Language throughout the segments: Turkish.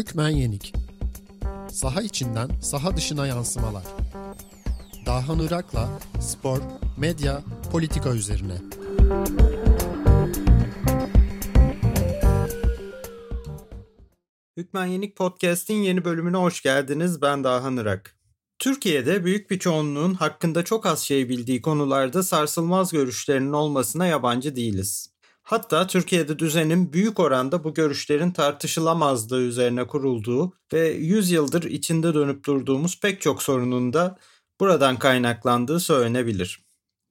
Hükmen Yenik Saha içinden saha dışına yansımalar. Dahan Irak'la spor, medya, politika üzerine. Hükmen Yenik Podcast'in yeni bölümüne hoş geldiniz. Ben Dahan Irak. Türkiye'de büyük bir çoğunluğun hakkında çok az şey bildiği konularda sarsılmaz görüşlerinin olmasına yabancı değiliz. Hatta Türkiye'de düzenin büyük oranda bu görüşlerin tartışılamazlığı üzerine kurulduğu ve 100 yıldır içinde dönüp durduğumuz pek çok sorunun da buradan kaynaklandığı söylenebilir.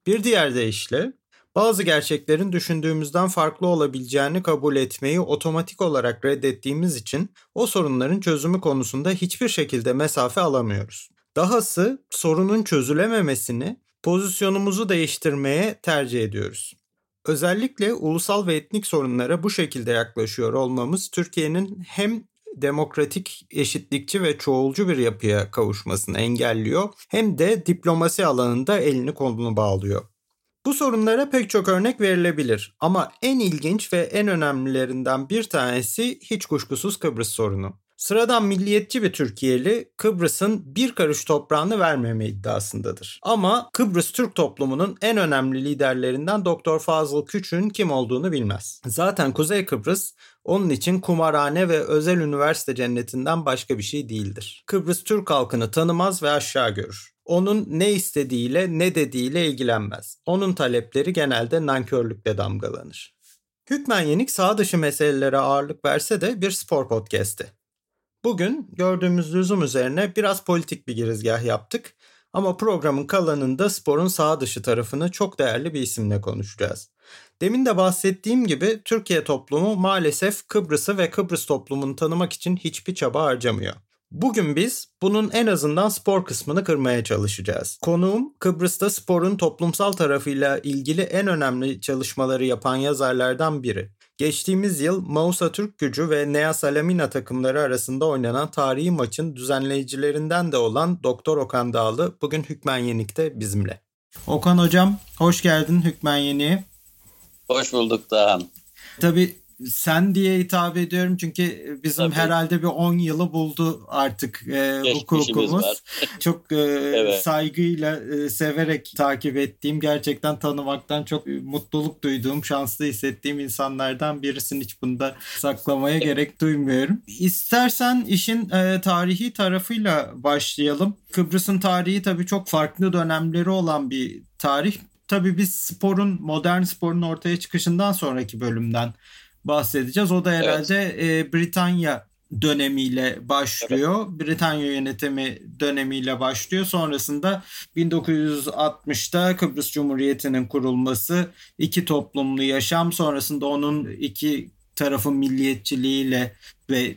Bir diğer deyişle bazı gerçeklerin düşündüğümüzden farklı olabileceğini kabul etmeyi otomatik olarak reddettiğimiz için o sorunların çözümü konusunda hiçbir şekilde mesafe alamıyoruz. Dahası sorunun çözülememesini pozisyonumuzu değiştirmeye tercih ediyoruz. Özellikle ulusal ve etnik sorunlara bu şekilde yaklaşıyor olmamız Türkiye'nin hem demokratik, eşitlikçi ve çoğulcu bir yapıya kavuşmasını engelliyor hem de diplomasi alanında elini kolunu bağlıyor. Bu sorunlara pek çok örnek verilebilir ama en ilginç ve en önemlilerinden bir tanesi hiç kuşkusuz Kıbrıs sorunu. Sıradan milliyetçi bir Türkiye'li Kıbrıs'ın bir karış toprağını vermeme iddiasındadır. Ama Kıbrıs Türk toplumunun en önemli liderlerinden Doktor Fazıl Küçük'ün kim olduğunu bilmez. Zaten Kuzey Kıbrıs onun için kumarhane ve özel üniversite cennetinden başka bir şey değildir. Kıbrıs Türk halkını tanımaz ve aşağı görür. Onun ne istediğiyle ne dediğiyle ilgilenmez. Onun talepleri genelde nankörlükle damgalanır. Hükmen Yenik sağ dışı meselelere ağırlık verse de bir spor podcast'i. Bugün gördüğümüz lüzum üzerine biraz politik bir girizgah yaptık ama programın kalanında sporun sağ dışı tarafını çok değerli bir isimle konuşacağız. Demin de bahsettiğim gibi Türkiye toplumu maalesef Kıbrıs'ı ve Kıbrıs toplumunu tanımak için hiçbir çaba harcamıyor. Bugün biz bunun en azından spor kısmını kırmaya çalışacağız. Konuğum Kıbrıs'ta sporun toplumsal tarafıyla ilgili en önemli çalışmaları yapan yazarlardan biri. Geçtiğimiz yıl Mausa Türk Gücü ve Nea Salamina takımları arasında oynanan tarihi maçın düzenleyicilerinden de olan Doktor Okan Dağlı bugün Hükmen Yenik'te bizimle. Okan Hocam hoş geldin Hükmen Yenik'e. Hoş bulduk Dağhan. Tabii sen diye hitap ediyorum çünkü bizim Tabii. herhalde bir 10 yılı buldu artık e, hukukumuz. çok e, evet. saygıyla e, severek takip ettiğim, gerçekten tanımaktan çok mutluluk duyduğum, şanslı hissettiğim insanlardan birisin. Hiç bunda saklamaya evet. gerek duymuyorum. İstersen işin e, tarihi tarafıyla başlayalım. Kıbrıs'ın tarihi tabii çok farklı dönemleri olan bir tarih. Tabii biz sporun, modern sporun ortaya çıkışından sonraki bölümden bahsedeceğiz. O da herhalde evet. e, Britanya dönemiyle başlıyor. Evet. Britanya yönetimi dönemiyle başlıyor. Sonrasında 1960'ta Kıbrıs Cumhuriyeti'nin kurulması, iki toplumlu yaşam, sonrasında onun iki tarafın milliyetçiliğiyle ve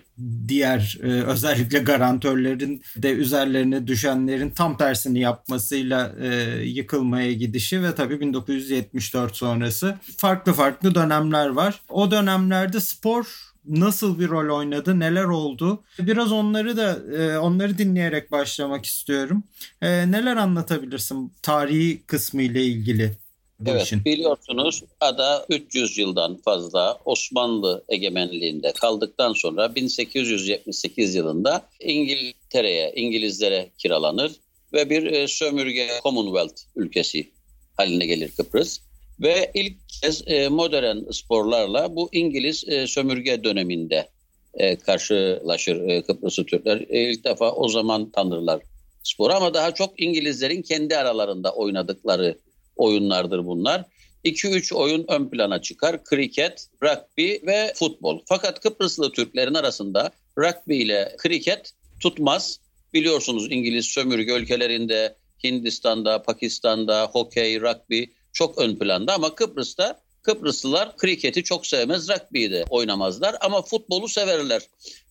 diğer e, özellikle garantörlerin de üzerlerine düşenlerin tam tersini yapmasıyla e, yıkılmaya gidişi ve tabii 1974 sonrası farklı farklı dönemler var. O dönemlerde spor nasıl bir rol oynadı, neler oldu? Biraz onları da e, onları dinleyerek başlamak istiyorum. E, neler anlatabilirsin tarihi kısmı ile ilgili? Bu evet, işin. Biliyorsunuz ada 300 yıldan fazla Osmanlı egemenliğinde kaldıktan sonra 1878 yılında İngiltere'ye, İngilizlere kiralanır ve bir e, sömürge Commonwealth ülkesi haline gelir Kıbrıs. Ve ilk kez e, modern sporlarla bu İngiliz e, sömürge döneminde karşılaşır Kıbrıslı Türkler. İlk defa o zaman tanırlar sporu ama daha çok İngilizlerin kendi aralarında oynadıkları oyunlardır bunlar. 2-3 oyun ön plana çıkar. Kriket, rugby ve futbol. Fakat Kıbrıslı Türklerin arasında rugby ile kriket tutmaz. Biliyorsunuz İngiliz sömürge ülkelerinde Hindistan'da, Pakistan'da hokey, rugby çok ön planda ama Kıbrıs'ta Kıbrıslılar kriketi çok sevmez, rugby'yi de oynamazlar ama futbolu severler.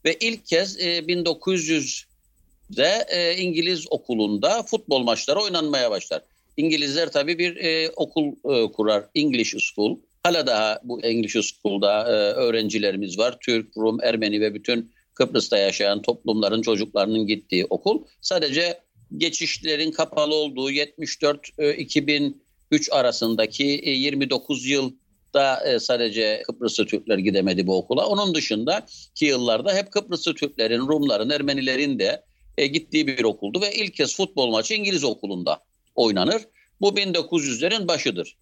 Ve ilk kez e, 1900'de e, İngiliz okulunda futbol maçları oynanmaya başlar. İngilizler tabii bir e, okul e, kurar, English School. Hala daha bu English School'da e, öğrencilerimiz var. Türk, Rum, Ermeni ve bütün Kıbrıs'ta yaşayan toplumların çocuklarının gittiği okul. Sadece geçişlerin kapalı olduğu 74-2003 e, arasındaki 29 e, yıl da e, sadece Kıbrıslı Türkler gidemedi bu okula. Onun dışında ki yıllarda hep Kıbrıslı Türklerin, Rumların, Ermenilerin de gittiği bir okuldu ve ilk kez futbol maçı İngiliz okulunda oynanır. Bu 1900'lerin başıdır.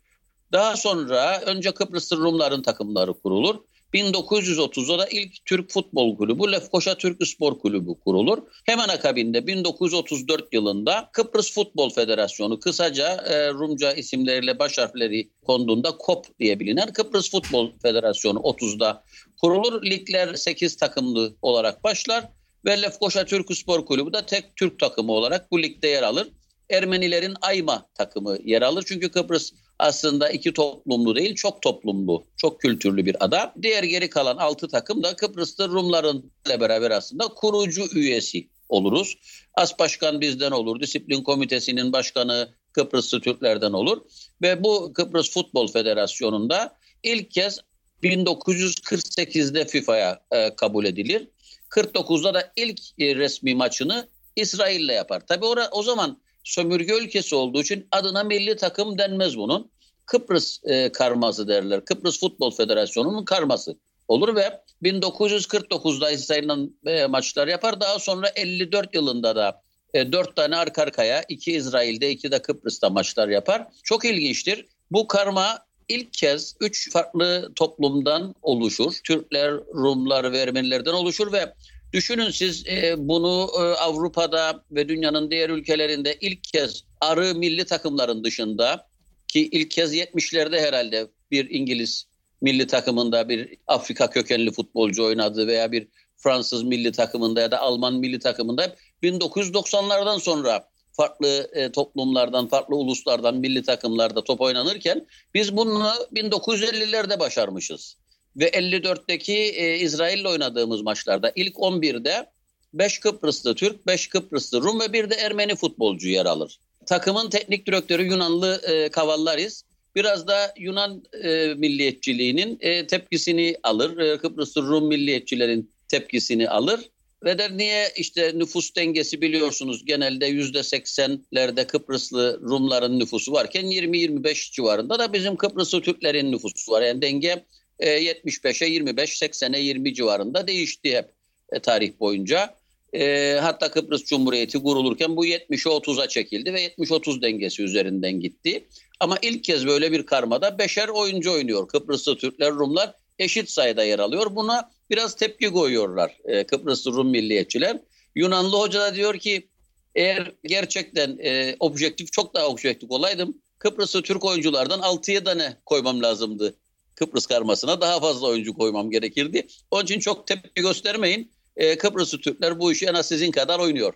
Daha sonra önce Kıbrıslı Rumların takımları kurulur. 1930'da da ilk Türk Futbol Kulübü Lefkoşa Türk Spor Kulübü kurulur. Hemen akabinde 1934 yılında Kıbrıs Futbol Federasyonu kısaca e, Rumca isimleriyle baş harfleri konduğunda KOP diye bilinen Kıbrıs Futbol Federasyonu 30'da kurulur. Ligler 8 takımlı olarak başlar ve Lefkoşa Türk Spor Kulübü de tek Türk takımı olarak bu ligde yer alır. Ermenilerin Ayma takımı yer alır. Çünkü Kıbrıs aslında iki toplumlu değil çok toplumlu, çok kültürlü bir ada. Diğer geri kalan altı takım da Kıbrıs'ta Rumların ile beraber aslında kurucu üyesi oluruz. As başkan bizden olur, disiplin komitesinin başkanı Kıbrıslı Türklerden olur. Ve bu Kıbrıs Futbol Federasyonu'nda ilk kez 1948'de FIFA'ya e, kabul edilir. 49'da da ilk e, resmi maçını İsrail'le yapar. Tabi o zaman sömürge ülkesi olduğu için adına milli takım denmez bunun. Kıbrıs e, karması derler. Kıbrıs Futbol Federasyonu'nun karması olur ve 1949'da İsrail'in e, maçlar yapar. Daha sonra 54 yılında da e, 4 tane arka arkaya iki İsrail'de iki de Kıbrıs'ta maçlar yapar. Çok ilginçtir. Bu karma ilk kez üç farklı toplumdan oluşur. Türkler, Rumlar ve Ermenilerden oluşur ve Düşünün siz e, bunu e, Avrupa'da ve dünyanın diğer ülkelerinde ilk kez arı milli takımların dışında ki ilk kez 70'lerde herhalde bir İngiliz milli takımında bir Afrika kökenli futbolcu oynadı veya bir Fransız milli takımında ya da Alman milli takımında 1990'lardan sonra farklı e, toplumlardan, farklı uluslardan milli takımlarda top oynanırken biz bunu 1950'lerde başarmışız. Ve 54'teki e, İsrail'le oynadığımız maçlarda ilk 11'de 5 Kıbrıslı Türk, 5 Kıbrıslı Rum ve bir de Ermeni futbolcu yer alır. Takımın teknik direktörü Yunanlı e, Kavallaris biraz da Yunan e, milliyetçiliğinin e, tepkisini alır. E, Kıbrıslı Rum milliyetçilerin tepkisini alır. Ve der niye işte nüfus dengesi biliyorsunuz genelde yüzde seksenlerde Kıbrıslı Rumların nüfusu varken 20-25 civarında da bizim Kıbrıslı Türklerin nüfusu var. Yani denge 75'e 25, 80'e 20 civarında değişti hep e, tarih boyunca. E, hatta Kıbrıs Cumhuriyeti kurulurken bu 70'e 30'a çekildi ve 70-30 dengesi üzerinden gitti. Ama ilk kez böyle bir karmada beşer oyuncu oynuyor. Kıbrıslı Türkler, Rumlar eşit sayıda yer alıyor. Buna biraz tepki koyuyorlar e, Kıbrıslı Rum milliyetçiler. Yunanlı hoca da diyor ki eğer gerçekten e, objektif çok daha objektif olaydım Kıbrıslı Türk oyunculardan 6'ya tane koymam lazımdı Kıbrıs karmasına daha fazla oyuncu koymam gerekirdi. Onun için çok tepki göstermeyin. Ee, Kıbrıslı Türkler bu işi en az sizin kadar oynuyor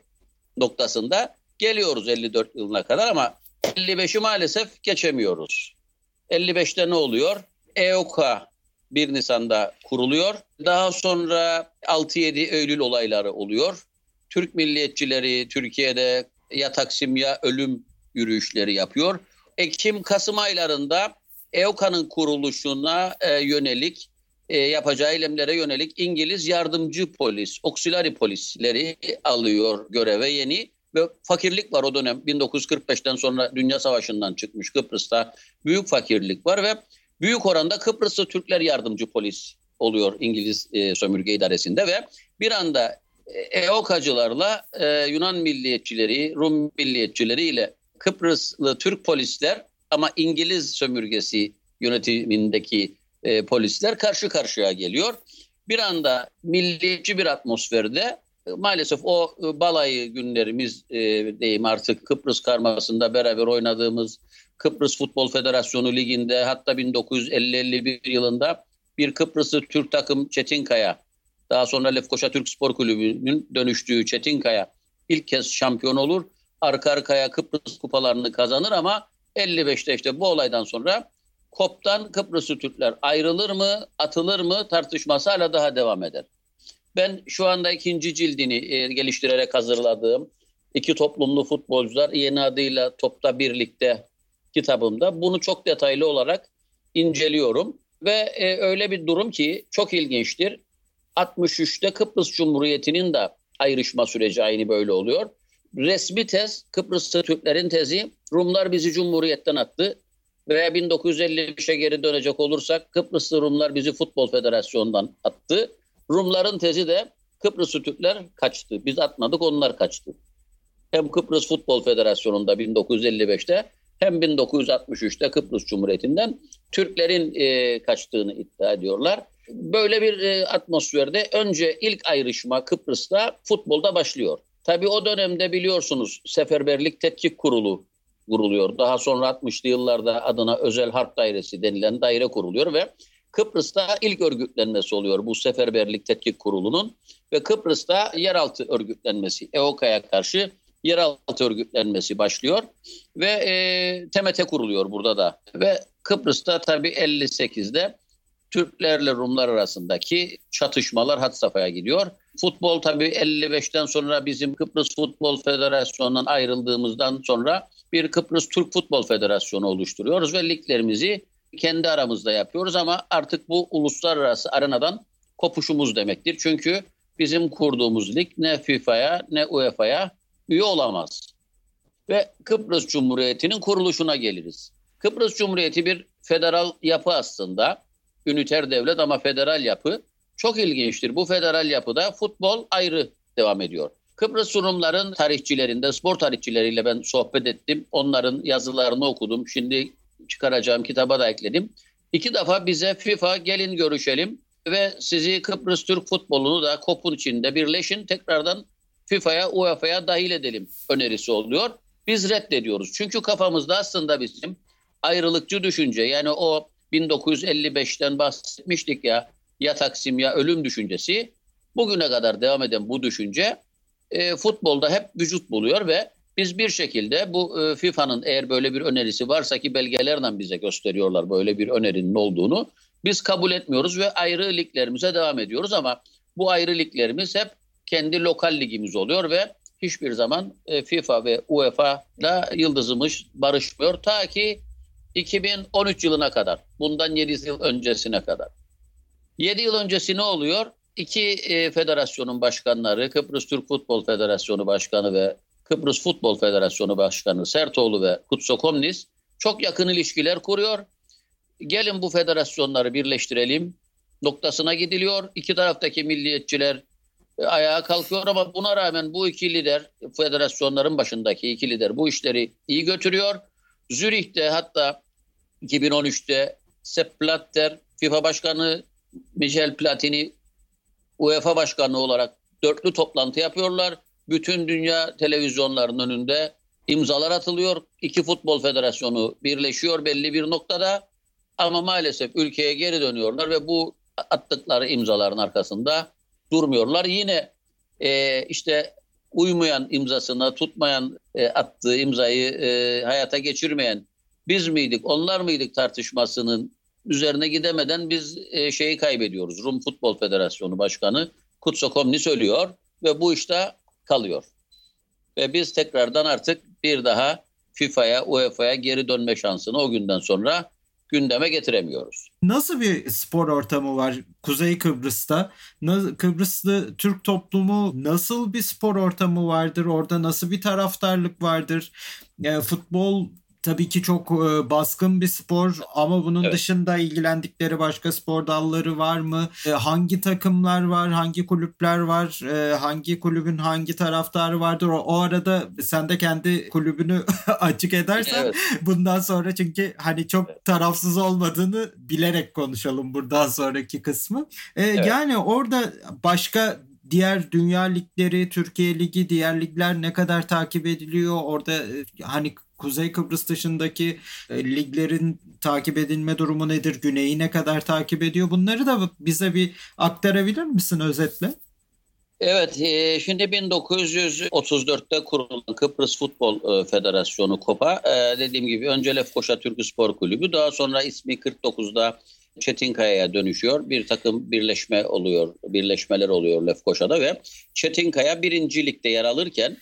noktasında. Geliyoruz 54 yılına kadar ama 55'i maalesef geçemiyoruz. 55'te ne oluyor? EOKA 1 Nisan'da kuruluyor. Daha sonra 6-7 Eylül olayları oluyor. Türk milliyetçileri Türkiye'de ya Taksim ya ölüm yürüyüşleri yapıyor. Ekim-Kasım aylarında EOKA'nın kuruluşuna e, yönelik e, yapacağı eylemlere yönelik İngiliz yardımcı polis, oksileri polisleri alıyor göreve yeni ve fakirlik var. O dönem 1945'ten sonra Dünya Savaşı'ndan çıkmış Kıbrıs'ta büyük fakirlik var ve büyük oranda Kıbrıslı Türkler yardımcı polis oluyor İngiliz e, sömürge idaresinde ve bir anda e, EOKA'cılarla e, Yunan milliyetçileri, Rum milliyetçileri ile Kıbrıslı Türk polisler ama İngiliz sömürgesi yönetimindeki e, polisler karşı karşıya geliyor. Bir anda milliyetçi bir atmosferde e, maalesef o e, balayı günlerimiz e, diyeyim artık Kıbrıs karmasında beraber oynadığımız Kıbrıs Futbol Federasyonu Ligi'nde hatta 1950-51 yılında bir Kıbrıslı Türk takım Çetinkaya daha sonra Lefkoşa Türk Spor Kulübü'nün dönüştüğü Çetinkaya ilk kez şampiyon olur. Arka arkaya Kıbrıs kupalarını kazanır ama 55'te işte bu olaydan sonra KOP'tan Kıbrıslı Türkler ayrılır mı, atılır mı tartışması hala daha devam eder. Ben şu anda ikinci cildini e, geliştirerek hazırladığım iki toplumlu futbolcular yeni adıyla Topta Birlikte kitabımda bunu çok detaylı olarak inceliyorum. Ve e, öyle bir durum ki çok ilginçtir. 63'te Kıbrıs Cumhuriyeti'nin de ayrışma süreci aynı böyle oluyor. Resmi tez Kıbrıslı Türklerin tezi Rumlar bizi Cumhuriyet'ten attı. Veya 1955'e geri dönecek olursak Kıbrıslı Rumlar bizi Futbol Federasyonu'ndan attı. Rumların tezi de Kıbrıslı Türkler kaçtı. Biz atmadık onlar kaçtı. Hem Kıbrıs Futbol Federasyonu'nda 1955'te hem 1963'te Kıbrıs Cumhuriyeti'nden Türklerin e, kaçtığını iddia ediyorlar. Böyle bir e, atmosferde önce ilk ayrışma Kıbrıs'ta futbolda başlıyor. Tabii o dönemde biliyorsunuz Seferberlik Tetkik Kurulu kuruluyor. Daha sonra 60'lı yıllarda adına Özel Harp Dairesi denilen daire kuruluyor ve Kıbrıs'ta ilk örgütlenmesi oluyor bu Seferberlik Tetkik Kurulu'nun ve Kıbrıs'ta yeraltı örgütlenmesi EOKA'ya karşı yeraltı örgütlenmesi başlıyor ve e, TMT kuruluyor burada da ve Kıbrıs'ta tabii 58'de Türklerle Rumlar arasındaki çatışmalar had safhaya gidiyor. Futbol tabii 55'ten sonra bizim Kıbrıs Futbol Federasyonu'ndan ayrıldığımızdan sonra bir Kıbrıs Türk Futbol Federasyonu oluşturuyoruz ve liglerimizi kendi aramızda yapıyoruz ama artık bu uluslararası arenadan kopuşumuz demektir. Çünkü bizim kurduğumuz lig ne FIFA'ya ne UEFA'ya üye olamaz. Ve Kıbrıs Cumhuriyeti'nin kuruluşuna geliriz. Kıbrıs Cumhuriyeti bir federal yapı aslında. Üniter devlet ama federal yapı. Çok ilginçtir. Bu federal yapıda futbol ayrı devam ediyor. Kıbrıs Rumların tarihçilerinde, spor tarihçileriyle ben sohbet ettim. Onların yazılarını okudum. Şimdi çıkaracağım kitaba da ekledim. İki defa bize FIFA gelin görüşelim ve sizi Kıbrıs Türk futbolunu da kopun içinde birleşin tekrardan FIFA'ya, UEFA'ya dahil edelim önerisi oluyor. Biz reddediyoruz. Çünkü kafamızda aslında bizim ayrılıkçı düşünce yani o 1955'ten bahsetmiştik ya ya Taksim ya ölüm düşüncesi bugüne kadar devam eden bu düşünce e, futbolda hep vücut buluyor ve biz bir şekilde bu e, FIFA'nın eğer böyle bir önerisi varsa ki belgelerle bize gösteriyorlar böyle bir önerinin olduğunu biz kabul etmiyoruz ve ayrı liglerimize devam ediyoruz ama bu ayrı liglerimiz hep kendi lokal ligimiz oluyor ve hiçbir zaman e, FIFA ve UEFA ile yıldızımız barışmıyor ta ki 2013 yılına kadar. Bundan 7 yıl öncesine kadar. 7 yıl öncesi ne oluyor? İki e, federasyonun başkanları, Kıbrıs Türk Futbol Federasyonu Başkanı ve Kıbrıs Futbol Federasyonu Başkanı Sertoğlu ve Kutso Komnis çok yakın ilişkiler kuruyor. Gelin bu federasyonları birleştirelim noktasına gidiliyor. İki taraftaki milliyetçiler e, ayağa kalkıyor ama buna rağmen bu iki lider, federasyonların başındaki iki lider bu işleri iyi götürüyor. Zürih'te hatta 2013'te Sepp Blatter, FIFA Başkanı Michel Platini UEFA Başkanı olarak dörtlü toplantı yapıyorlar. Bütün dünya televizyonlarının önünde imzalar atılıyor. İki futbol federasyonu birleşiyor belli bir noktada. Ama maalesef ülkeye geri dönüyorlar ve bu attıkları imzaların arkasında durmuyorlar. Yine e, işte uymayan imzasına tutmayan e, attığı imzayı e, hayata geçirmeyen biz miydik onlar mıydık tartışmasının üzerine gidemeden biz e, şeyi kaybediyoruz. Rum Futbol Federasyonu Başkanı Kutso Komni söylüyor ve bu işte kalıyor. Ve biz tekrardan artık bir daha FIFA'ya, UEFA'ya geri dönme şansını o günden sonra gündeme getiremiyoruz. Nasıl bir spor ortamı var Kuzey Kıbrıs'ta? Kıbrıslı Türk toplumu nasıl bir spor ortamı vardır? Orada nasıl bir taraftarlık vardır? Yani futbol tabii ki çok e, baskın bir spor ama bunun evet. dışında ilgilendikleri başka spor dalları var mı? E, hangi takımlar var? Hangi kulüpler var? E, hangi kulübün hangi taraftarı vardır? O, o arada sen de kendi kulübünü açık edersen evet. bundan sonra çünkü hani çok tarafsız olmadığını bilerek konuşalım buradan sonraki kısmı. E, evet. Yani orada başka diğer dünya ligleri, Türkiye Ligi, diğer ligler ne kadar takip ediliyor? Orada e, hani Kuzey Kıbrıs dışındaki e, liglerin takip edilme durumu nedir? Güneyi ne kadar takip ediyor? Bunları da bize bir aktarabilir misin özetle? Evet, e, şimdi 1934'te kurulan Kıbrıs Futbol e, Federasyonu KOPA, e, dediğim gibi önce Lefkoşa Türk Spor Kulübü, daha sonra ismi 49'da Çetinkaya'ya dönüşüyor. Bir takım birleşme oluyor, birleşmeler oluyor Lefkoşa'da ve Çetinkaya birinci ligde yer alırken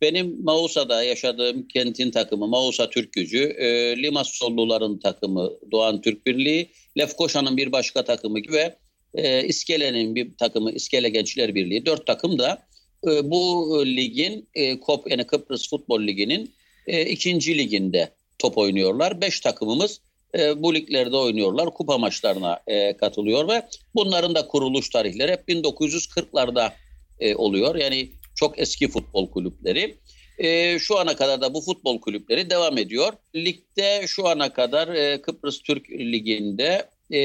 benim Mausa'da yaşadığım kentin takımı Mausa Türk Gücü, e, Limassolluların takımı Doğan Türk Birliği, Lefkoşa'nın bir başka takımı ve e, İskele'nin bir takımı İskele Gençler Birliği. Dört takım da e, bu ligin, e, KOP yani Kıbrıs Futbol Ligi'nin e, ikinci liginde top oynuyorlar. Beş takımımız e, bu liglerde oynuyorlar. Kupa maçlarına e, katılıyor ve bunların da kuruluş tarihleri hep 1940'larda e, oluyor. Yani çok eski futbol kulüpleri. E, şu ana kadar da bu futbol kulüpleri devam ediyor. Ligde şu ana kadar e, Kıbrıs Türk Ligi'nde e,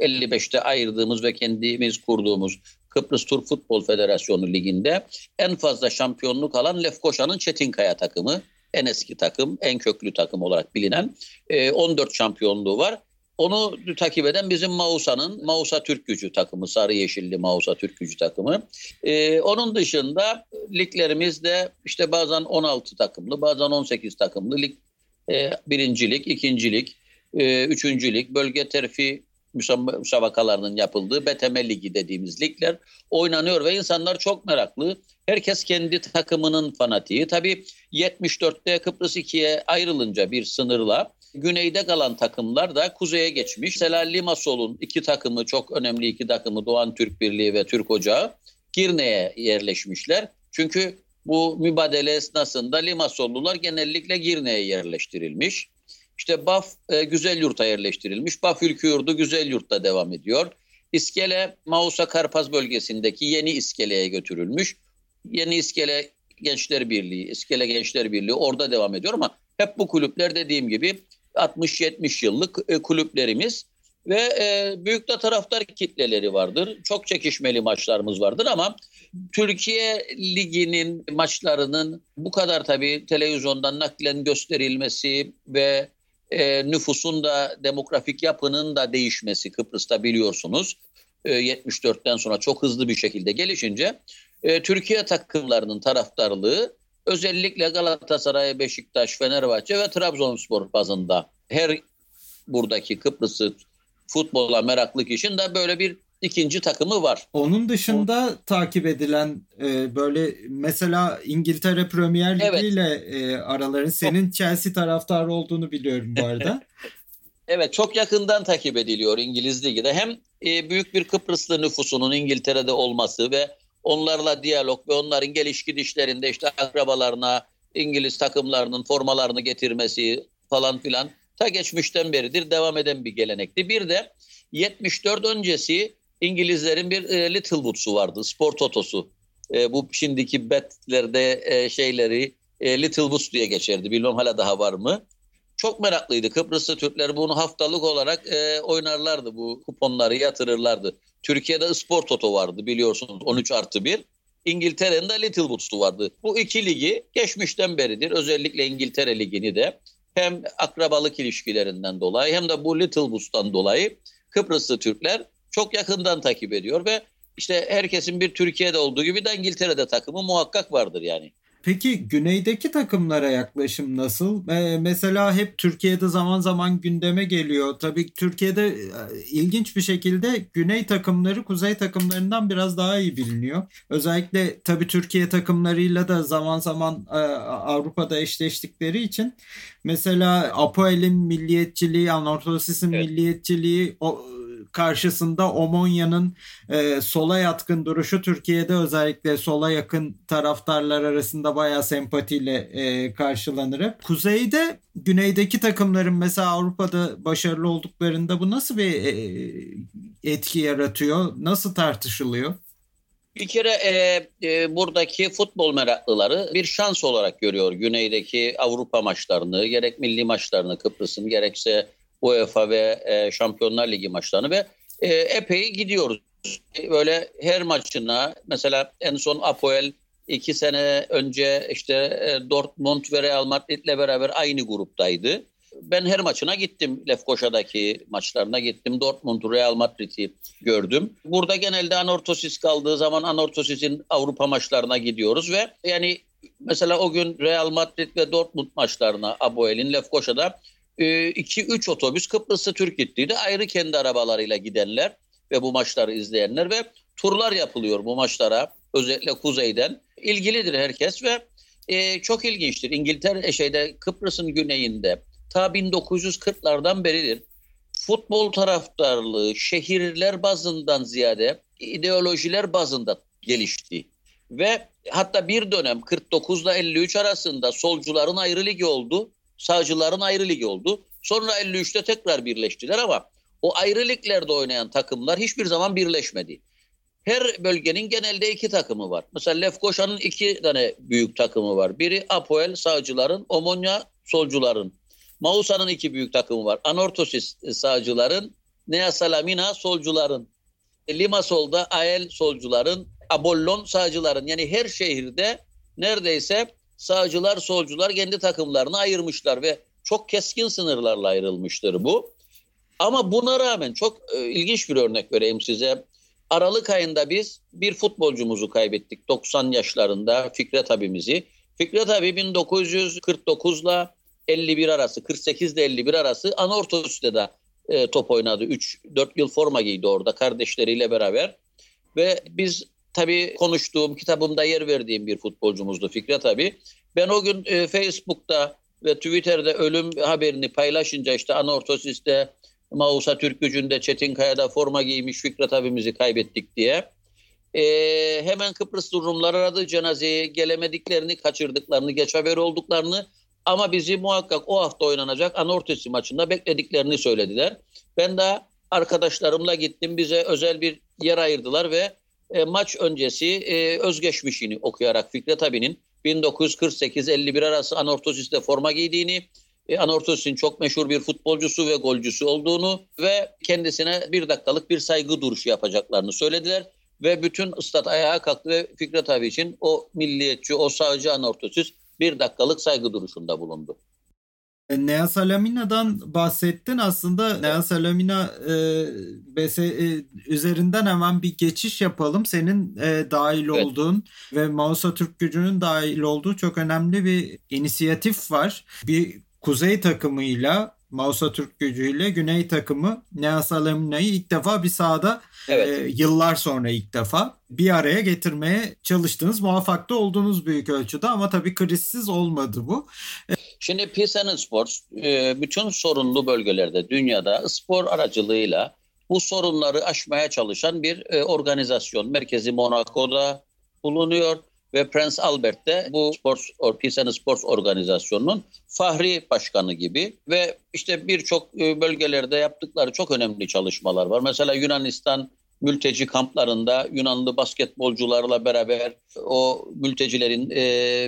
55'te ayırdığımız ve kendimiz kurduğumuz Kıbrıs Tur Futbol Federasyonu Ligi'nde en fazla şampiyonluk alan Lefkoşa'nın Çetinkaya takımı. En eski takım, en köklü takım olarak bilinen 14 e, şampiyonluğu var. Onu takip eden bizim Mausa'nın Mausa Türk Gücü takımı, Sarı Yeşilli Mausa Türk Gücü takımı. Ee, onun dışında liglerimizde işte bazen 16 takımlı, bazen 18 takımlı lig, e, birincilik, ikincilik, e, üçüncülük, bölge terfi müsabakalarının yapıldığı BTM Ligi dediğimiz ligler oynanıyor ve insanlar çok meraklı. Herkes kendi takımının fanatiği. Tabii 74'te Kıbrıs ikiye ayrılınca bir sınırla güneyde kalan takımlar da kuzeye geçmiş. Mesela Limassol'un iki takımı çok önemli iki takımı Doğan Türk Birliği ve Türk Ocağı Girne'ye yerleşmişler. Çünkü bu mübadele esnasında Limassollular genellikle Girne'ye yerleştirilmiş. İşte Baf e, Güzel Yurt'a yerleştirilmiş. Baf Ülkü Yurdu Güzel Yurt'ta devam ediyor. İskele Mausa Karpaz bölgesindeki yeni iskeleye götürülmüş. Yeni iskele Gençler Birliği, İskele Gençler Birliği orada devam ediyor ama hep bu kulüpler dediğim gibi 60-70 yıllık e, kulüplerimiz ve e, büyük de taraftar kitleleri vardır. Çok çekişmeli maçlarımız vardır ama Türkiye Ligi'nin maçlarının bu kadar tabii televizyondan naklen gösterilmesi ve e, nüfusun da demografik yapının da değişmesi Kıbrıs'ta biliyorsunuz. E, 74'ten sonra çok hızlı bir şekilde gelişince e, Türkiye takımlarının taraftarlığı özellikle Galatasaray, Beşiktaş, Fenerbahçe ve Trabzonspor bazında her buradaki Kıbrıs'ı futbola meraklı kişinin de böyle bir ikinci takımı var. Onun dışında o... takip edilen e, böyle mesela İngiltere Premier Ligi evet. ile e, araların senin. Chelsea taraftarı olduğunu biliyorum bu arada. evet çok yakından takip ediliyor İngiliz Ligi'de. Hem e, büyük bir Kıbrıslı nüfusunun İngiltere'de olması ve onlarla diyalog ve onların geliş gidişlerinde işte akrabalarına İngiliz takımlarının formalarını getirmesi falan filan ta geçmişten beridir devam eden bir gelenekti. Bir de 74 öncesi İngilizlerin bir e, Little Woods'u vardı, spor totosu. E, bu şimdiki betlerde e, şeyleri e, Little Woods diye geçerdi. Bilmem hala daha var mı? Çok meraklıydı. Kıbrıslı Türkler bunu haftalık olarak e, oynarlardı. Bu kuponları yatırırlardı. Türkiye'de spor toto vardı biliyorsunuz 13 artı 1. İngiltere'nin de Little Woods'u vardı. Bu iki ligi geçmişten beridir. Özellikle İngiltere Ligi'ni de hem akrabalık ilişkilerinden dolayı hem de bu Little Woods'tan dolayı Kıbrıslı Türkler çok yakından takip ediyor ve işte herkesin bir Türkiye'de olduğu gibi de İngiltere'de takımı muhakkak vardır yani. Peki güneydeki takımlara yaklaşım nasıl? Ee, mesela hep Türkiye'de zaman zaman gündeme geliyor. Tabii Türkiye'de e, ilginç bir şekilde güney takımları kuzey takımlarından biraz daha iyi biliniyor. Özellikle tabii Türkiye takımlarıyla da zaman zaman e, Avrupa'da eşleştikleri için mesela Apoel'in milliyetçiliği, Anortosis'in evet. milliyetçiliği o, karşısında Omonya'nın e, sola yatkın duruşu Türkiye'de özellikle sola yakın taraftarlar arasında bayağı sempatiyle e, karşılanır. Kuzeyde güneydeki takımların mesela Avrupa'da başarılı olduklarında bu nasıl bir e, etki yaratıyor? Nasıl tartışılıyor? Bir kere e, e, buradaki futbol meraklıları bir şans olarak görüyor güneydeki Avrupa maçlarını, gerek milli maçlarını Kıbrıs'ın gerekse UEFA ve e, Şampiyonlar Ligi maçlarını ve e, epey gidiyoruz. Böyle her maçına mesela en son Apoel iki sene önce işte e, Dortmund ve Real Madrid'le beraber aynı gruptaydı. Ben her maçına gittim. Lefkoşa'daki maçlarına gittim. Dortmund, Real Madrid'i gördüm. Burada genelde Anortosis kaldığı zaman Anortosis'in Avrupa maçlarına gidiyoruz ve yani mesela o gün Real Madrid ve Dortmund maçlarına Aboel'in Lefkoşa'da 2-3 ee, otobüs Kıbrıs'ta Türk gittiydi. Ayrı kendi arabalarıyla gidenler ve bu maçları izleyenler ve turlar yapılıyor bu maçlara özellikle kuzeyden. ilgilidir herkes ve e, çok ilginçtir. İngiltere e, şeyde Kıbrıs'ın güneyinde ta 1940'lardan beridir futbol taraftarlığı şehirler bazından ziyade ideolojiler bazında gelişti. Ve hatta bir dönem 49 ile 53 arasında solcuların ayrı ligi oldu sağcıların ayrı ligi oldu. Sonra 53'te tekrar birleştiler ama o ayrı liglerde oynayan takımlar hiçbir zaman birleşmedi. Her bölgenin genelde iki takımı var. Mesela Lefkoşa'nın iki tane büyük takımı var. Biri Apoel sağcıların, Omonya solcuların. Mausa'nın iki büyük takımı var. Anortosis sağcıların, Nea Salamina solcuların. Limassol'da Ael solcuların, Abollon sağcıların. Yani her şehirde neredeyse sağcılar, solcular kendi takımlarını ayırmışlar ve çok keskin sınırlarla ayrılmıştır bu. Ama buna rağmen çok e, ilginç bir örnek vereyim size. Aralık ayında biz bir futbolcumuzu kaybettik 90 yaşlarında Fikret abimizi. Fikret abi 1949 ile 51 arası 48 ile 51 arası Anortos'ta da e, top oynadı. 3-4 yıl forma giydi orada kardeşleriyle beraber. Ve biz tabii konuştuğum kitabımda yer verdiğim bir futbolcumuzdu Fikret abi. Ben o gün e, Facebook'ta ve Twitter'da ölüm haberini paylaşınca işte Anortosis'te Mausa Türk gücünde Çetinkaya'da forma giymiş Fikret abimizi kaybettik diye. Ee, hemen Kıbrıs durumları aradı cenazeye gelemediklerini, kaçırdıklarını, geç haber olduklarını ama bizi muhakkak o hafta oynanacak Anortosi maçında beklediklerini söylediler. Ben de arkadaşlarımla gittim. Bize özel bir yer ayırdılar ve e, maç öncesi e, özgeçmişini okuyarak Fikret abinin 1948-51 arası Anortosis'te forma giydiğini, e, Anortosis'in çok meşhur bir futbolcusu ve golcüsü olduğunu ve kendisine bir dakikalık bir saygı duruşu yapacaklarını söylediler. Ve bütün ıstat ayağa kalktı ve Fikret abi için o milliyetçi, o sağcı Anortosis bir dakikalık saygı duruşunda bulundu. E, Nea Salamina'dan bahsettin aslında Nea Salamina e, BS, e, üzerinden hemen bir geçiş yapalım. Senin e, dahil evet. olduğun ve Mausa Türk gücünün dahil olduğu çok önemli bir inisiyatif var. Bir kuzey takımıyla Mausa Türk gücüyle Güney takımı Nea Salamina'yı ilk defa bir sahada evet. e, yıllar sonra ilk defa bir araya getirmeye çalıştınız. Muvaffak da oldunuz büyük ölçüde ama tabii krizsiz olmadı bu. Şimdi Peace Sports e, bütün sorunlu bölgelerde dünyada spor aracılığıyla bu sorunları aşmaya çalışan bir e, organizasyon. Merkezi Monaco'da bulunuyor ve Prince Albert de bu Sports or Peace Sports organizasyonunun fahri başkanı gibi ve işte birçok e, bölgelerde yaptıkları çok önemli çalışmalar var. Mesela Yunanistan mülteci kamplarında Yunanlı basketbolcularla beraber o mültecilerin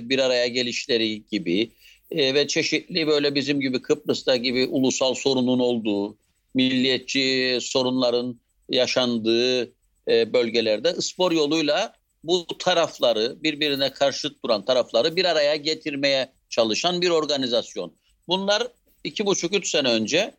bir araya gelişleri gibi e, ve çeşitli böyle bizim gibi Kıbrıs'ta gibi ulusal sorunun olduğu, milliyetçi sorunların yaşandığı e, bölgelerde spor yoluyla bu tarafları birbirine karşıt duran tarafları bir araya getirmeye çalışan bir organizasyon. Bunlar iki buçuk üç sene önce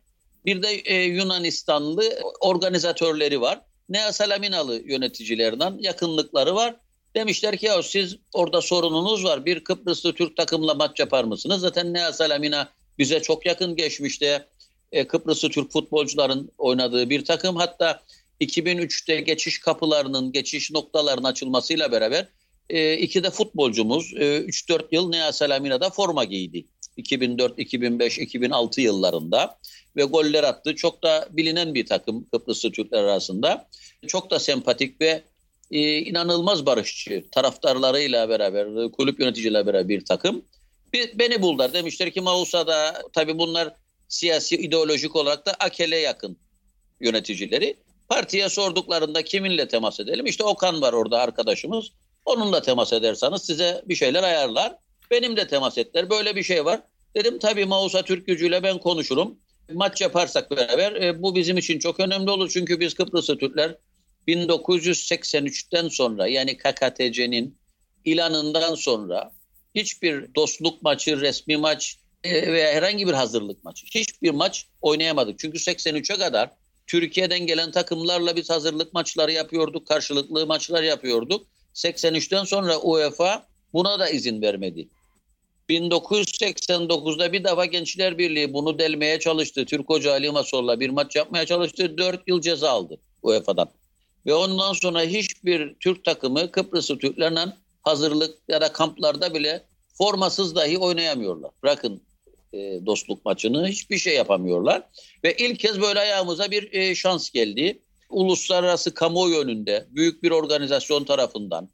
bir de e, Yunanistanlı organizatörleri var. Nea Salaminalı yöneticilerinden yakınlıkları var. Demişler ki ya siz orada sorununuz var. Bir Kıbrıslı Türk takımla maç yapar mısınız? Zaten Nea Salamina bize çok yakın geçmişte e, Kıbrıslı Türk futbolcuların oynadığı bir takım. Hatta 2003'te geçiş kapılarının, geçiş noktalarının açılmasıyla beraber e, iki de futbolcumuz e, 3-4 yıl Nea Salamina'da forma giydi. 2004, 2005, 2006 yıllarında ve goller attı. Çok da bilinen bir takım Kıbrıslı Türkler arasında. Çok da sempatik ve e, inanılmaz barışçı taraftarlarıyla beraber, kulüp yöneticileriyle beraber bir takım. Bir, beni buldular. Demişler ki Mausa'da tabii bunlar siyasi ideolojik olarak da Akel'e yakın yöneticileri. Partiye sorduklarında kiminle temas edelim? İşte Okan var orada arkadaşımız. Onunla temas ederseniz size bir şeyler ayarlar. Benim de temas ettiler. Böyle bir şey var. Dedim tabii Mausa Türk gücüyle ben konuşurum. Maç yaparsak beraber e, bu bizim için çok önemli olur. Çünkü biz Kıbrıslı Türkler 1983'ten sonra yani KKTC'nin ilanından sonra hiçbir dostluk maçı, resmi maç e, veya herhangi bir hazırlık maçı, hiçbir maç oynayamadık. Çünkü 83'e kadar Türkiye'den gelen takımlarla biz hazırlık maçları yapıyorduk, karşılıklı maçlar yapıyorduk. 83'ten sonra UEFA buna da izin vermedi. 1989'da bir defa Gençler Birliği bunu delmeye çalıştı. Türk Hoca Ali Masol'la bir maç yapmaya çalıştı. 4 yıl ceza aldı UEFA'dan. Ve ondan sonra hiçbir Türk takımı Kıbrıslı Türklerle hazırlık ya da kamplarda bile formasız dahi oynayamıyorlar. Bırakın e, dostluk maçını hiçbir şey yapamıyorlar. Ve ilk kez böyle ayağımıza bir e, şans geldi. Uluslararası kamuoyu önünde büyük bir organizasyon tarafından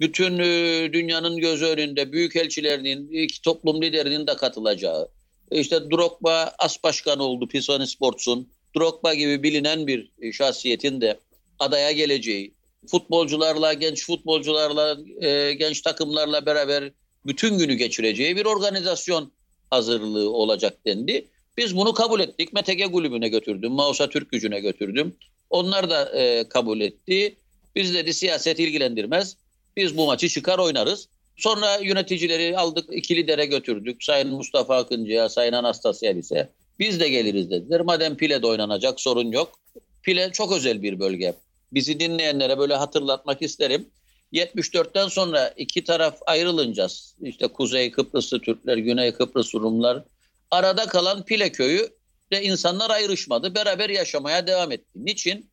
bütün e, dünyanın gözü önünde büyük elçilerinin, iki toplum liderinin de katılacağı İşte Drogba as başkanı oldu Pisani Sports'un. Drogba gibi bilinen bir şahsiyetin de adaya geleceği, futbolcularla, genç futbolcularla, e, genç takımlarla beraber bütün günü geçireceği bir organizasyon hazırlığı olacak dendi. Biz bunu kabul ettik. MTG kulübüne götürdüm. Mausa Türk gücüne götürdüm. Onlar da e, kabul etti. Biz dedi siyaset ilgilendirmez. Biz bu maçı çıkar oynarız. Sonra yöneticileri aldık iki lidere götürdük. Sayın Mustafa Akıncı'ya, Sayın Anastasya ise biz de geliriz dediler. Madem Pile'de oynanacak sorun yok. Pile çok özel bir bölge. Bizi dinleyenlere böyle hatırlatmak isterim. 74'ten sonra iki taraf ayrılınca işte Kuzey Kıbrıslı Türkler, Güney Kıbrıs Rumlar arada kalan Pile köyü de insanlar ayrışmadı. Beraber yaşamaya devam etti. Niçin?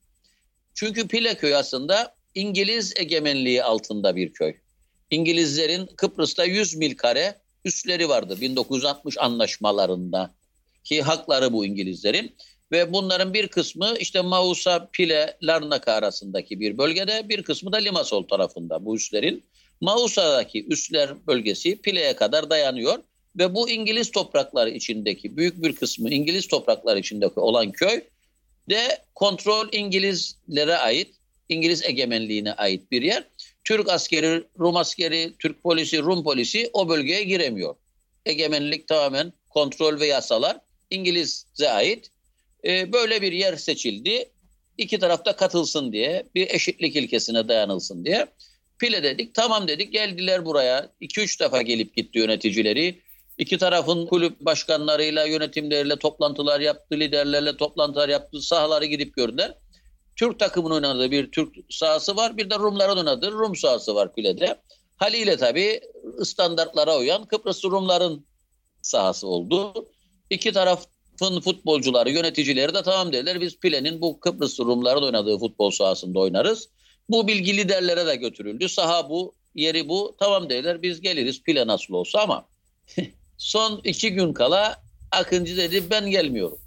Çünkü Pile köyü aslında İngiliz egemenliği altında bir köy. İngilizlerin Kıbrıs'ta 100 mil kare üsleri vardı 1960 anlaşmalarında ki hakları bu İngilizlerin ve bunların bir kısmı işte Mausa, Pile, Larnaka arasındaki bir bölgede bir kısmı da Limassol tarafında bu üslerin. Mausa'daki üsler bölgesi Pile'ye kadar dayanıyor ve bu İngiliz toprakları içindeki büyük bir kısmı İngiliz toprakları içindeki olan köy de kontrol İngilizlere ait, İngiliz egemenliğine ait bir yer. Türk askeri, Rum askeri, Türk polisi, Rum polisi o bölgeye giremiyor. Egemenlik tamamen kontrol ve yasalar İngiliz'e ait. Ee, böyle bir yer seçildi. İki tarafta katılsın diye, bir eşitlik ilkesine dayanılsın diye. Pile dedik, tamam dedik, geldiler buraya. İki üç defa gelip gitti yöneticileri. İki tarafın kulüp başkanlarıyla, yönetimleriyle toplantılar yaptı, liderlerle toplantılar yaptı, sahaları gidip gördüler. Türk takımının oynadığı bir Türk sahası var. Bir de Rumların oynadığı Rum sahası var Pile'de. Haliyle tabii standartlara uyan Kıbrıs Rumların sahası oldu. İki tarafın futbolcuları, yöneticileri de tamam dediler. Biz Pile'nin bu Kıbrıs Rumların oynadığı futbol sahasında oynarız. Bu bilgi liderlere de götürüldü. Saha bu, yeri bu. Tamam dediler biz geliriz Pile nasıl olsa ama son iki gün kala Akıncı dedi ben gelmiyorum.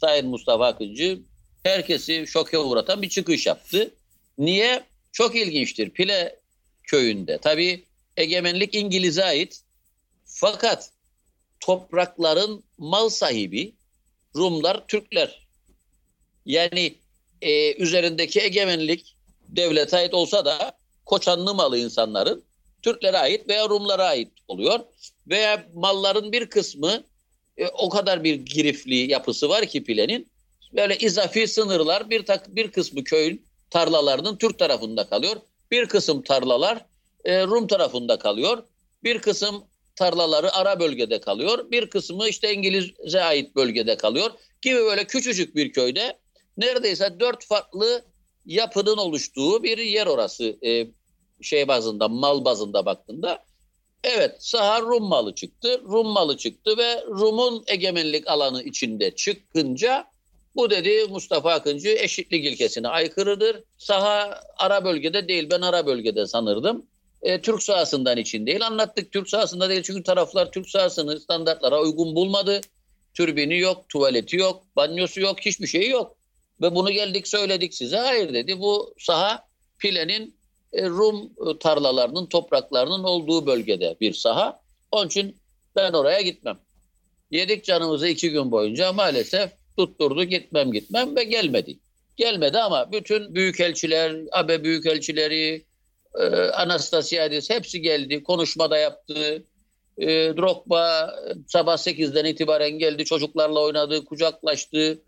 Sayın Mustafa Akıncı herkesi şoke uğratan bir çıkış yaptı. Niye? Çok ilginçtir. Pile köyünde. Tabii egemenlik İngiliz'e ait. Fakat toprakların mal sahibi Rumlar, Türkler. Yani e, üzerindeki egemenlik devlete ait olsa da koçanlı malı insanların Türklere ait veya Rumlara ait oluyor. Veya malların bir kısmı e, o kadar bir girifli yapısı var ki Pile'nin böyle izafi sınırlar bir tak, bir kısmı köyün tarlalarının Türk tarafında kalıyor. Bir kısım tarlalar e, Rum tarafında kalıyor. Bir kısım tarlaları ara bölgede kalıyor. Bir kısmı işte İngiliz'e ait bölgede kalıyor. Gibi böyle küçücük bir köyde neredeyse dört farklı yapının oluştuğu bir yer orası. E, şey bazında, mal bazında baktığında. Evet, saha Rum malı çıktı. Rum malı çıktı ve Rum'un egemenlik alanı içinde çıkınca bu dedi Mustafa Akıncı eşitlik ilkesine aykırıdır. Saha ara bölgede değil ben ara bölgede sanırdım. E, Türk sahasından için değil anlattık Türk sahasında değil çünkü taraflar Türk sahasını standartlara uygun bulmadı. Türbini yok, tuvaleti yok, banyosu yok, hiçbir şeyi yok. Ve bunu geldik söyledik size. Hayır dedi bu saha Pile'nin e, Rum tarlalarının, topraklarının olduğu bölgede bir saha. Onun için ben oraya gitmem. Yedik canımızı iki gün boyunca maalesef tutturdu gitmem gitmem ve gelmedi. Gelmedi ama bütün büyükelçiler, AB büyükelçileri, e, Anastasiadis hepsi geldi. Konuşmada yaptı. E, Drogba sabah 8'den itibaren geldi. Çocuklarla oynadı, kucaklaştı.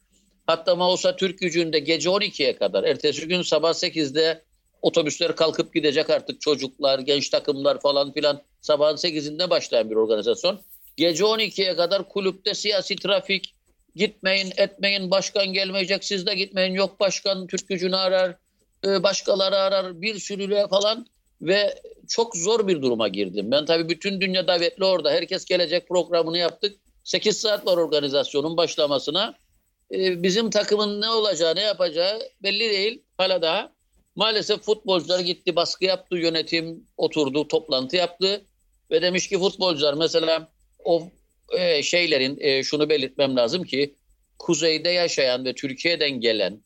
Hatta Mausa Türk gücünde gece 12'ye kadar, ertesi gün sabah 8'de otobüsler kalkıp gidecek artık çocuklar, genç takımlar falan filan. Sabahın 8'inde başlayan bir organizasyon. Gece 12'ye kadar kulüpte siyasi trafik, Gitmeyin etmeyin başkan gelmeyecek siz de gitmeyin. Yok başkan Türk gücünü arar. E, başkaları arar bir sürüle falan ve çok zor bir duruma girdim. Ben tabii bütün dünya davetli orada. Herkes gelecek programını yaptık. 8 saat var organizasyonun başlamasına. E, bizim takımın ne olacağı, ne yapacağı belli değil. Hala daha. Maalesef futbolcular gitti, baskı yaptı, yönetim oturdu, toplantı yaptı. Ve demiş ki futbolcular mesela o e, şeylerin şunu belirtmem lazım ki kuzeyde yaşayan ve Türkiye'den gelen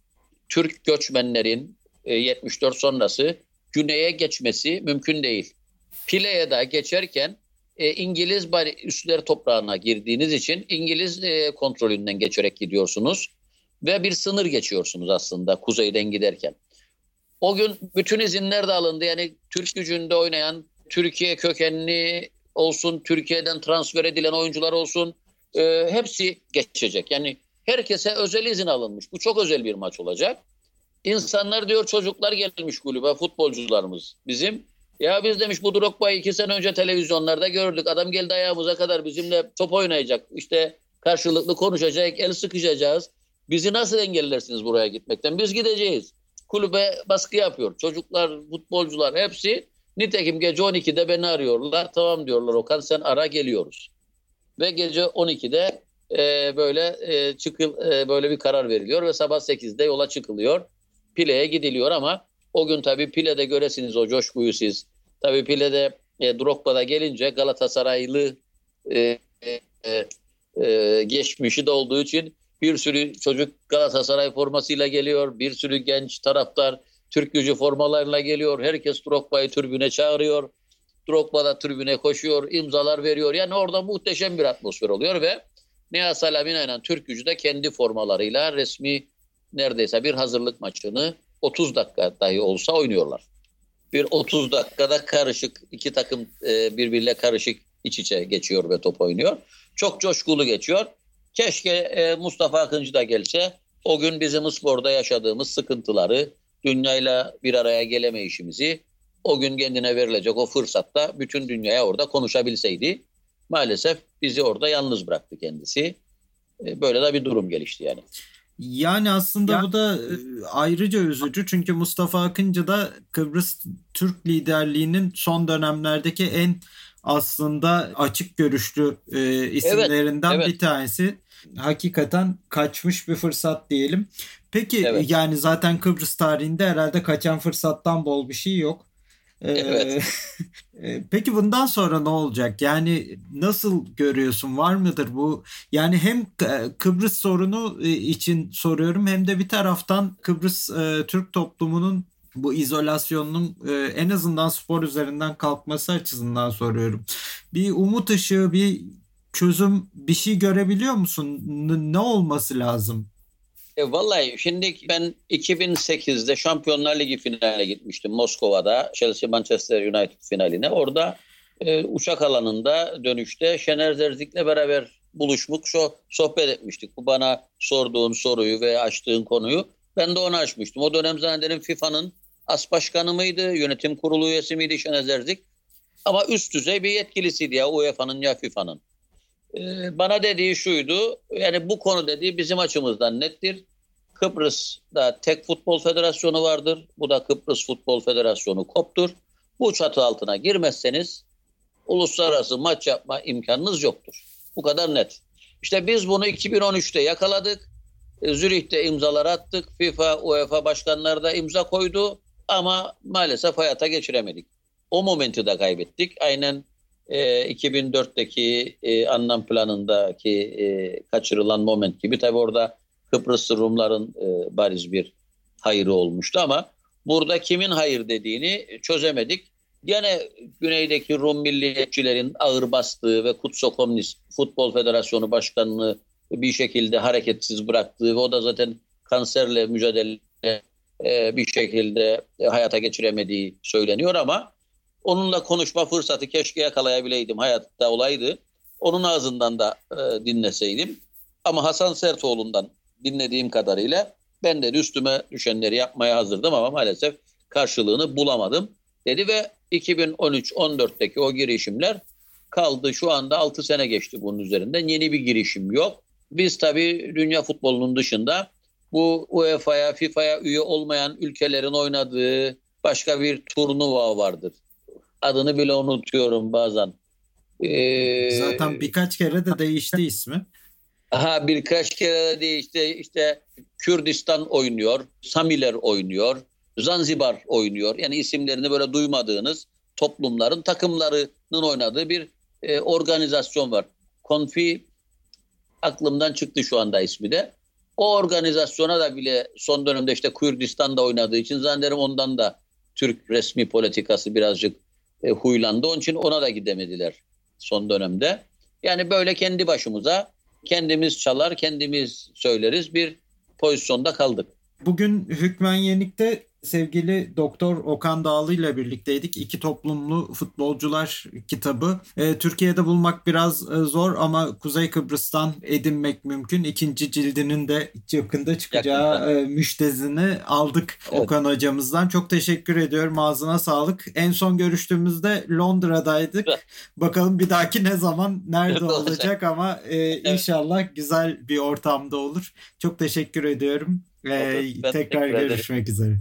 Türk göçmenlerin 74 sonrası güneye geçmesi mümkün değil. Pile'ye de geçerken e, İngiliz bari üstler toprağına girdiğiniz için İngiliz e, kontrolünden geçerek gidiyorsunuz ve bir sınır geçiyorsunuz aslında kuzeyden giderken. O gün bütün izinler de alındı. Yani Türk gücünde oynayan, Türkiye kökenli olsun, Türkiye'den transfer edilen oyuncular olsun e, hepsi geçecek. Yani herkese özel izin alınmış. Bu çok özel bir maç olacak. İnsanlar diyor çocuklar gelmiş kulübe, futbolcularımız bizim. Ya biz demiş bu Drogba'yı iki sene önce televizyonlarda gördük. Adam geldi ayağımıza kadar bizimle top oynayacak. İşte karşılıklı konuşacak, el sıkışacağız. Bizi nasıl engellersiniz buraya gitmekten? Biz gideceğiz. Kulübe baskı yapıyor. Çocuklar, futbolcular hepsi. Nitekim gece 12'de beni arıyorlar. Tamam diyorlar Okan sen ara geliyoruz. Ve gece 12'de e, böyle e, çıkıl e, böyle bir karar veriliyor ve sabah 8'de yola çıkılıyor. Pile'ye gidiliyor ama o gün tabii Pile'de göresiniz o coşkuyu siz. Tabii Pile'de e, Drogba'da gelince Galatasaraylı e, e, e, geçmişi de olduğu için bir sürü çocuk Galatasaray formasıyla geliyor. Bir sürü genç taraftar Türk gücü formalarıyla geliyor. Herkes Drogba'yı tribüne çağırıyor. Drogba da tribüne koşuyor, imzalar veriyor. Yani orada muhteşem bir atmosfer oluyor ve Nihat Salamina ile Türk gücü de kendi formalarıyla resmi neredeyse bir hazırlık maçını 30 dakika dahi olsa oynuyorlar. Bir 30 dakikada karışık iki takım e, birbiriyle karışık iç içe geçiyor ve top oynuyor. Çok coşkulu geçiyor. Keşke e, Mustafa Akıncı da gelse o gün bizim sporda yaşadığımız sıkıntıları, dünyayla bir araya gelemeyişimizi o gün kendine verilecek o fırsatta bütün dünyaya orada konuşabilseydi. Maalesef bizi orada yalnız bıraktı kendisi. E, böyle de bir durum gelişti yani. Yani aslında ya, bu da e, ayrıca üzücü çünkü Mustafa Akıncı da Kıbrıs Türk liderliğinin son dönemlerdeki en aslında açık görüşlü e, isimlerinden evet, evet. bir tanesi. Hakikaten kaçmış bir fırsat diyelim. Peki evet. yani zaten Kıbrıs tarihinde herhalde kaçan fırsattan bol bir şey yok. Evet. Peki bundan sonra ne olacak? Yani nasıl görüyorsun? Var mıdır bu? Yani hem Kıbrıs sorunu için soruyorum hem de bir taraftan Kıbrıs Türk toplumunun bu izolasyonun en azından spor üzerinden kalkması açısından soruyorum. Bir umut ışığı, bir çözüm, bir şey görebiliyor musun? ne olması lazım? E, vallahi şimdi ben 2008'de Şampiyonlar Ligi finaline gitmiştim Moskova'da Chelsea Manchester United finaline. Orada e, uçak alanında dönüşte Şener Zerzik'le beraber buluşmuş, so sohbet etmiştik. Bu bana sorduğun soruyu ve açtığın konuyu ben de onu açmıştım. O dönem zannederim FIFA'nın as başkanı mıydı, yönetim kurulu üyesi miydi Şener Zerzik? Ama üst düzey bir yetkilisiydi ya UEFA'nın ya FIFA'nın. Ee, bana dediği şuydu, yani bu konu dediği bizim açımızdan nettir. Kıbrıs'ta tek futbol federasyonu vardır. Bu da Kıbrıs Futbol Federasyonu KOP'tur. Bu çatı altına girmezseniz uluslararası maç yapma imkanınız yoktur. Bu kadar net. İşte biz bunu 2013'te yakaladık. E, Zürih'te imzalar attık. FIFA, UEFA başkanları da imza koydu. Ama maalesef hayata geçiremedik. O momenti de kaybettik. Aynen e, 2004'teki e, anlam planındaki e, kaçırılan moment gibi. Tabi orada Kıbrıs Rumların e, bariz bir hayırı olmuştu ama burada kimin hayır dediğini çözemedik. Gene güneydeki Rum milliyetçilerin ağır bastığı ve Kutso Komünist Futbol Federasyonu Başkanı'nı bir şekilde hareketsiz bıraktığı ve o da zaten kanserle mücadele e, bir şekilde hayata geçiremediği söyleniyor ama onunla konuşma fırsatı keşke yakalayabileydim hayatta olaydı. Onun ağzından da e, dinleseydim. Ama Hasan Sertoğlu'ndan dinlediğim kadarıyla ben de üstüme düşenleri yapmaya hazırdım ama maalesef karşılığını bulamadım dedi ve 2013-14'teki o girişimler kaldı. Şu anda 6 sene geçti bunun üzerinden. Yeni bir girişim yok. Biz tabii dünya futbolunun dışında bu UEFA'ya, FIFA'ya üye olmayan ülkelerin oynadığı başka bir turnuva vardır. Adını bile unutuyorum bazen. Ee, Zaten birkaç kere de değişti ismi. Ha birkaç kere de değişti. İşte Kürdistan oynuyor, Samiler oynuyor, Zanzibar oynuyor. Yani isimlerini böyle duymadığınız toplumların takımlarının oynadığı bir e, organizasyon var. Konfi aklımdan çıktı şu anda ismi de. O organizasyona da bile son dönemde işte Kürdistan'da oynadığı için zannederim ondan da Türk resmi politikası birazcık e, huylandı. Onun için ona da gidemediler. son dönemde. Yani böyle kendi başımıza kendimiz çalar, kendimiz söyleriz bir pozisyonda kaldık. Bugün Hükmen Yenik'te sevgili Doktor Okan Dağlı ile birlikteydik. İki toplumlu futbolcular kitabı. E, Türkiye'de bulmak biraz e, zor ama Kuzey Kıbrıs'tan edinmek mümkün. İkinci cildinin de yakında çıkacağı e, müştezini aldık evet. Okan hocamızdan. Çok teşekkür ediyorum. Ağzına sağlık. En son görüştüğümüzde Londra'daydık. Bakalım bir dahaki ne zaman nerede olacak ama e, inşallah güzel bir ortamda olur. Çok teşekkür ediyorum. Ee, tekrar görüşmek üzere.